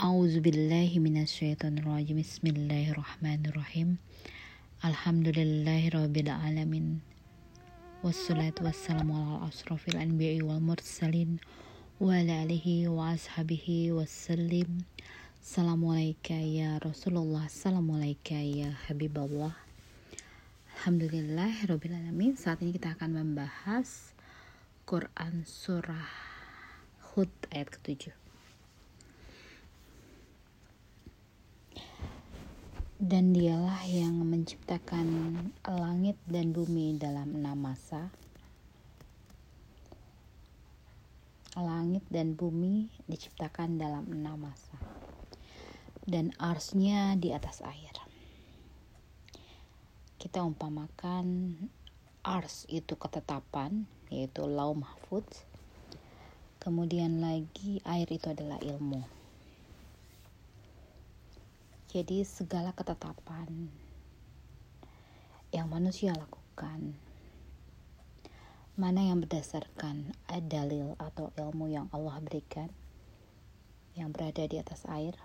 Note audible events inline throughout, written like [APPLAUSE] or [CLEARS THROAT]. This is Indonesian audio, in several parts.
A'udzu billahi minasyaitonir rajim. Bismillahirrahmanirrahim. Alhamdulillahirabbil alamin. Wassalatu wassalamu ala asrofil anbiya'i wal mursalin wa ala alihi wa ashabihi wassalim. Assalamualaikum ya Rasulullah. Assalamualaikum ya Habiballah. Alhamdulillah Rabbil Alamin Saat ini kita akan membahas Quran Surah Hud ayat ketujuh Dan dialah yang menciptakan langit dan bumi dalam enam masa. Langit dan bumi diciptakan dalam enam masa. Dan arsnya di atas air. Kita umpamakan ars itu ketetapan yaitu lau mahfud kemudian lagi air itu adalah ilmu jadi segala ketetapan yang manusia lakukan mana yang berdasarkan dalil atau ilmu yang Allah berikan yang berada di atas air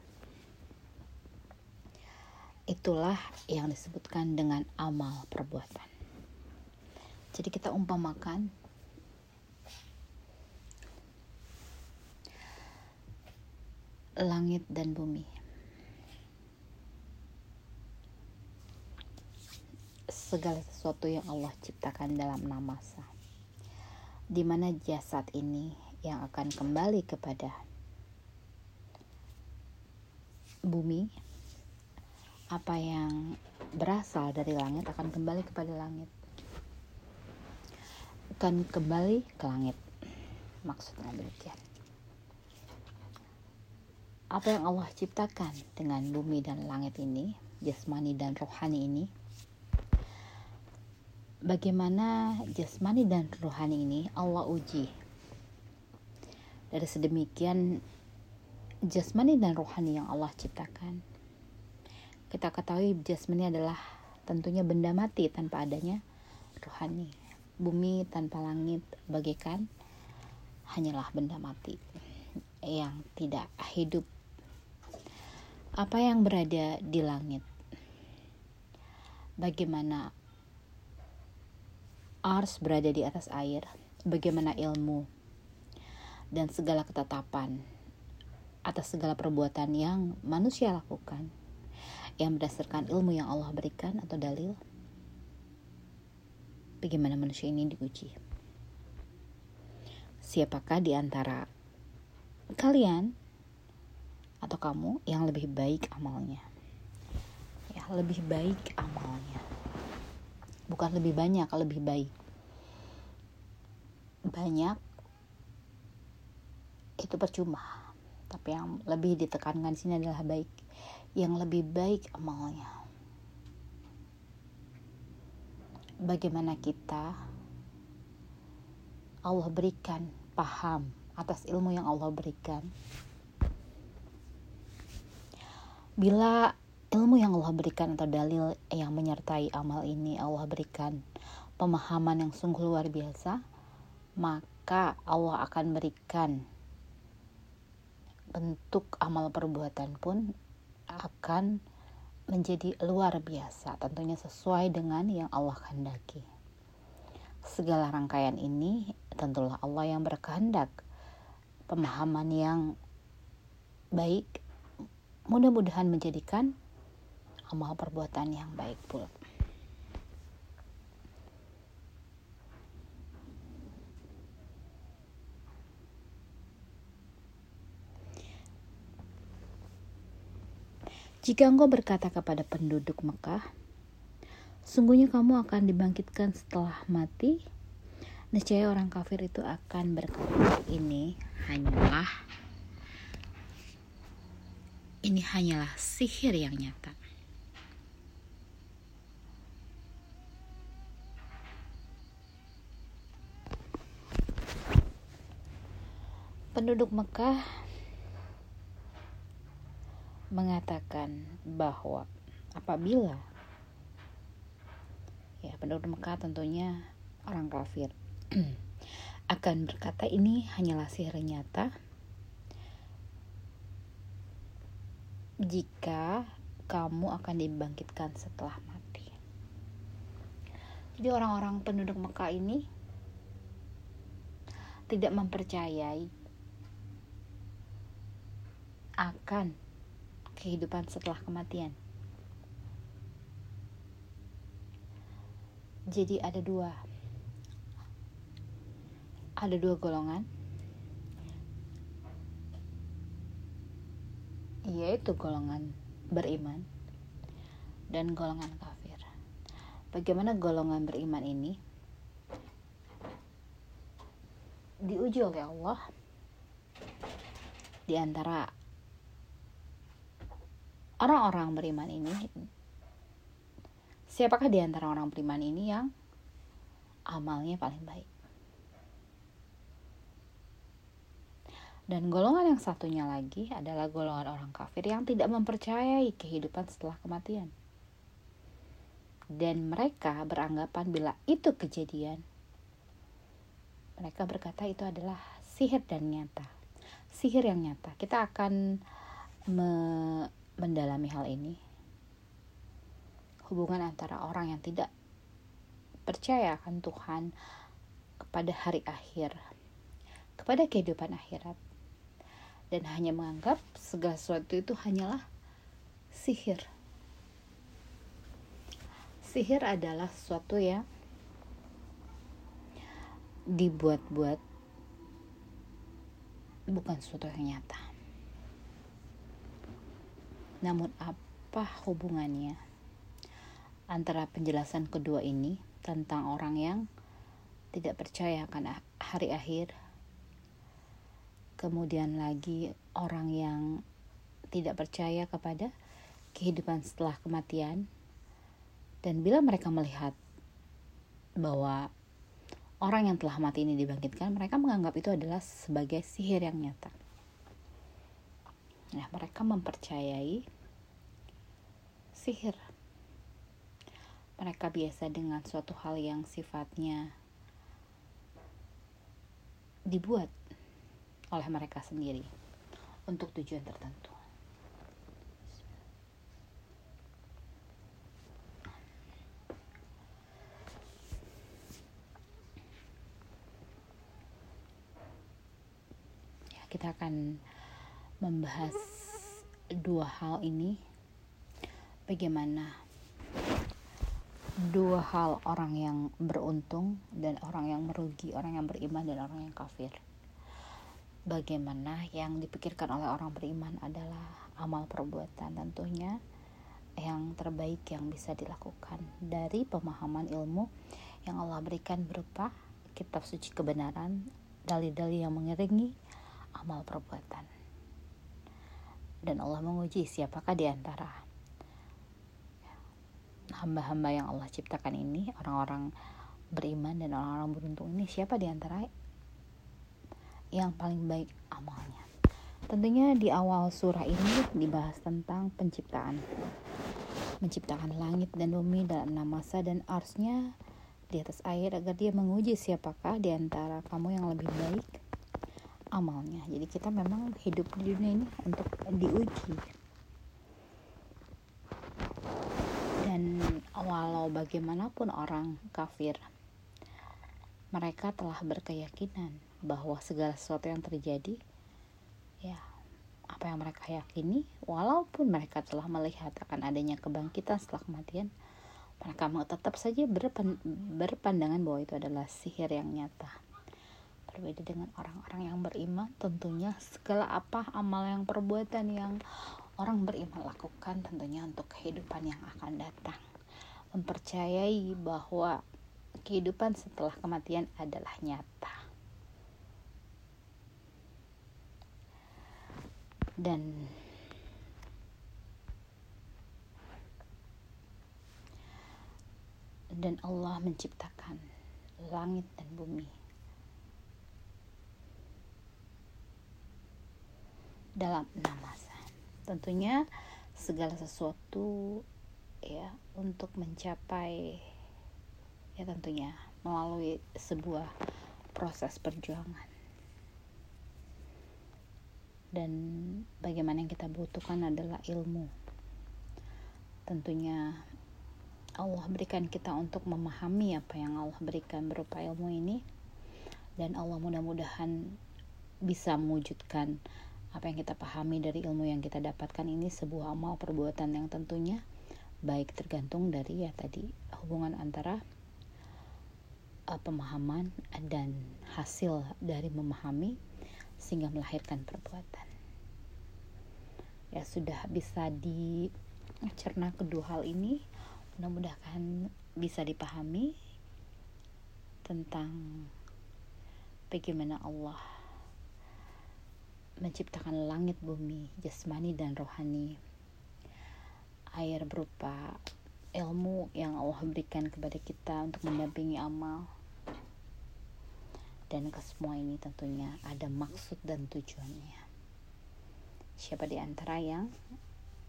itulah yang disebutkan dengan amal perbuatan. Jadi kita umpamakan langit dan bumi. Segala sesuatu yang Allah ciptakan dalam enam masa. Di mana jasad ini yang akan kembali kepada bumi apa yang berasal dari langit akan kembali kepada langit. Akan kembali ke langit. Maksudnya demikian. Apa yang Allah ciptakan dengan bumi dan langit ini jasmani dan rohani ini bagaimana jasmani dan rohani ini Allah uji dari sedemikian jasmani dan rohani yang Allah ciptakan kita ketahui jasmani adalah tentunya benda mati tanpa adanya rohani. Bumi tanpa langit bagaikan hanyalah benda mati yang tidak hidup. Apa yang berada di langit? Bagaimana ars berada di atas air? Bagaimana ilmu dan segala ketetapan atas segala perbuatan yang manusia lakukan? yang berdasarkan ilmu yang Allah berikan atau dalil bagaimana manusia ini diuji siapakah di antara kalian atau kamu yang lebih baik amalnya ya lebih baik amalnya bukan lebih banyak lebih baik banyak itu percuma tapi yang lebih ditekankan di sini adalah baik yang lebih baik amalnya. Bagaimana kita Allah berikan paham atas ilmu yang Allah berikan. Bila ilmu yang Allah berikan atau dalil yang menyertai amal ini Allah berikan pemahaman yang sungguh luar biasa, maka Allah akan berikan bentuk amal perbuatan pun akan menjadi luar biasa, tentunya sesuai dengan yang Allah kehendaki. Segala rangkaian ini tentulah Allah yang berkehendak. Pemahaman yang baik mudah-mudahan menjadikan amal perbuatan yang baik pula. Jika engkau berkata kepada penduduk Mekah, sungguhnya kamu akan dibangkitkan setelah mati, niscaya orang kafir itu akan berkata, ini hanyalah ini hanyalah sihir yang nyata. Penduduk Mekah mengatakan bahwa apabila ya penduduk Mekah tentunya orang kafir [CLEARS THROAT] akan berkata ini hanyalah sihir nyata jika kamu akan dibangkitkan setelah mati. Jadi orang-orang penduduk Mekah ini tidak mempercayai akan kehidupan setelah kematian. Jadi ada dua ada dua golongan yaitu golongan beriman dan golongan kafir. Bagaimana golongan beriman ini diuji oleh Allah di antara orang-orang beriman ini siapakah di antara orang beriman ini yang amalnya paling baik Dan golongan yang satunya lagi adalah golongan orang kafir yang tidak mempercayai kehidupan setelah kematian. Dan mereka beranggapan bila itu kejadian, mereka berkata itu adalah sihir dan nyata. Sihir yang nyata. Kita akan me mendalami hal ini. Hubungan antara orang yang tidak percaya akan Tuhan kepada hari akhir, kepada kehidupan akhirat, dan hanya menganggap segala sesuatu itu hanyalah sihir. Sihir adalah sesuatu yang dibuat-buat bukan sesuatu yang nyata. Namun apa hubungannya antara penjelasan kedua ini tentang orang yang tidak percaya akan hari akhir kemudian lagi orang yang tidak percaya kepada kehidupan setelah kematian dan bila mereka melihat bahwa orang yang telah mati ini dibangkitkan mereka menganggap itu adalah sebagai sihir yang nyata nah mereka mempercayai sihir mereka biasa dengan suatu hal yang sifatnya dibuat oleh mereka sendiri untuk tujuan tertentu. Ya, kita akan membahas dua hal ini. Bagaimana dua hal orang yang beruntung dan orang yang merugi, orang yang beriman dan orang yang kafir? Bagaimana yang dipikirkan oleh orang beriman adalah amal perbuatan tentunya yang terbaik yang bisa dilakukan. Dari pemahaman ilmu yang Allah berikan berupa kitab suci kebenaran dalil-dalil yang mengiringi amal perbuatan dan Allah menguji siapakah di antara hamba-hamba yang Allah ciptakan ini orang-orang beriman dan orang-orang beruntung ini siapa di antara yang paling baik amalnya. Tentunya di awal surah ini dibahas tentang penciptaan. Menciptakan langit dan bumi dalam enam masa dan arsnya di atas air agar dia menguji siapakah di antara kamu yang lebih baik amalnya. Jadi kita memang hidup di dunia ini untuk diuji. Dan walau bagaimanapun orang kafir, mereka telah berkeyakinan bahwa segala sesuatu yang terjadi ya apa yang mereka yakini walaupun mereka telah melihat akan adanya kebangkitan setelah kematian mereka tetap saja berpan berpandangan bahwa itu adalah sihir yang nyata berbeda dengan orang-orang yang beriman tentunya segala apa amal yang perbuatan yang orang beriman lakukan tentunya untuk kehidupan yang akan datang. Mempercayai bahwa kehidupan setelah kematian adalah nyata. Dan dan Allah menciptakan langit dan bumi dalam enam masa. Tentunya segala sesuatu ya untuk mencapai ya tentunya melalui sebuah proses perjuangan. Dan bagaimana yang kita butuhkan adalah ilmu. Tentunya Allah berikan kita untuk memahami apa yang Allah berikan berupa ilmu ini. Dan Allah mudah-mudahan bisa mewujudkan apa yang kita pahami dari ilmu yang kita dapatkan ini sebuah amal perbuatan yang tentunya baik tergantung dari ya tadi hubungan antara uh, pemahaman dan hasil dari memahami sehingga melahirkan perbuatan. Ya sudah bisa dicerna kedua hal ini, mudah-mudahan bisa dipahami tentang bagaimana Allah menciptakan langit bumi jasmani dan rohani. Air berupa ilmu yang Allah berikan kepada kita untuk mendampingi amal. Dan ke semua ini tentunya ada maksud dan tujuannya. Siapa di antara yang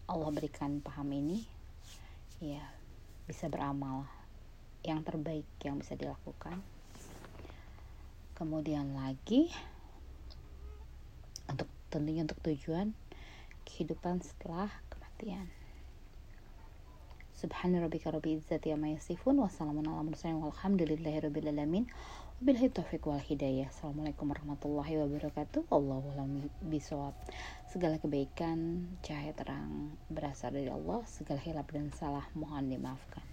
Allah berikan paham ini ya bisa beramal yang terbaik yang bisa dilakukan. Kemudian lagi tentunya untuk tujuan kehidupan setelah kematian Subhana rabbika izzati amma yasifun wassalamun ala mursalin walhamdulillahi rabbil alamin Wabillahi taufiq wal hidayah. Assalamualaikum warahmatullahi wabarakatuh. Allahualam bisawab. Segala kebaikan, cahaya terang berasal dari Allah. Segala hilap dan salah mohon dimaafkan.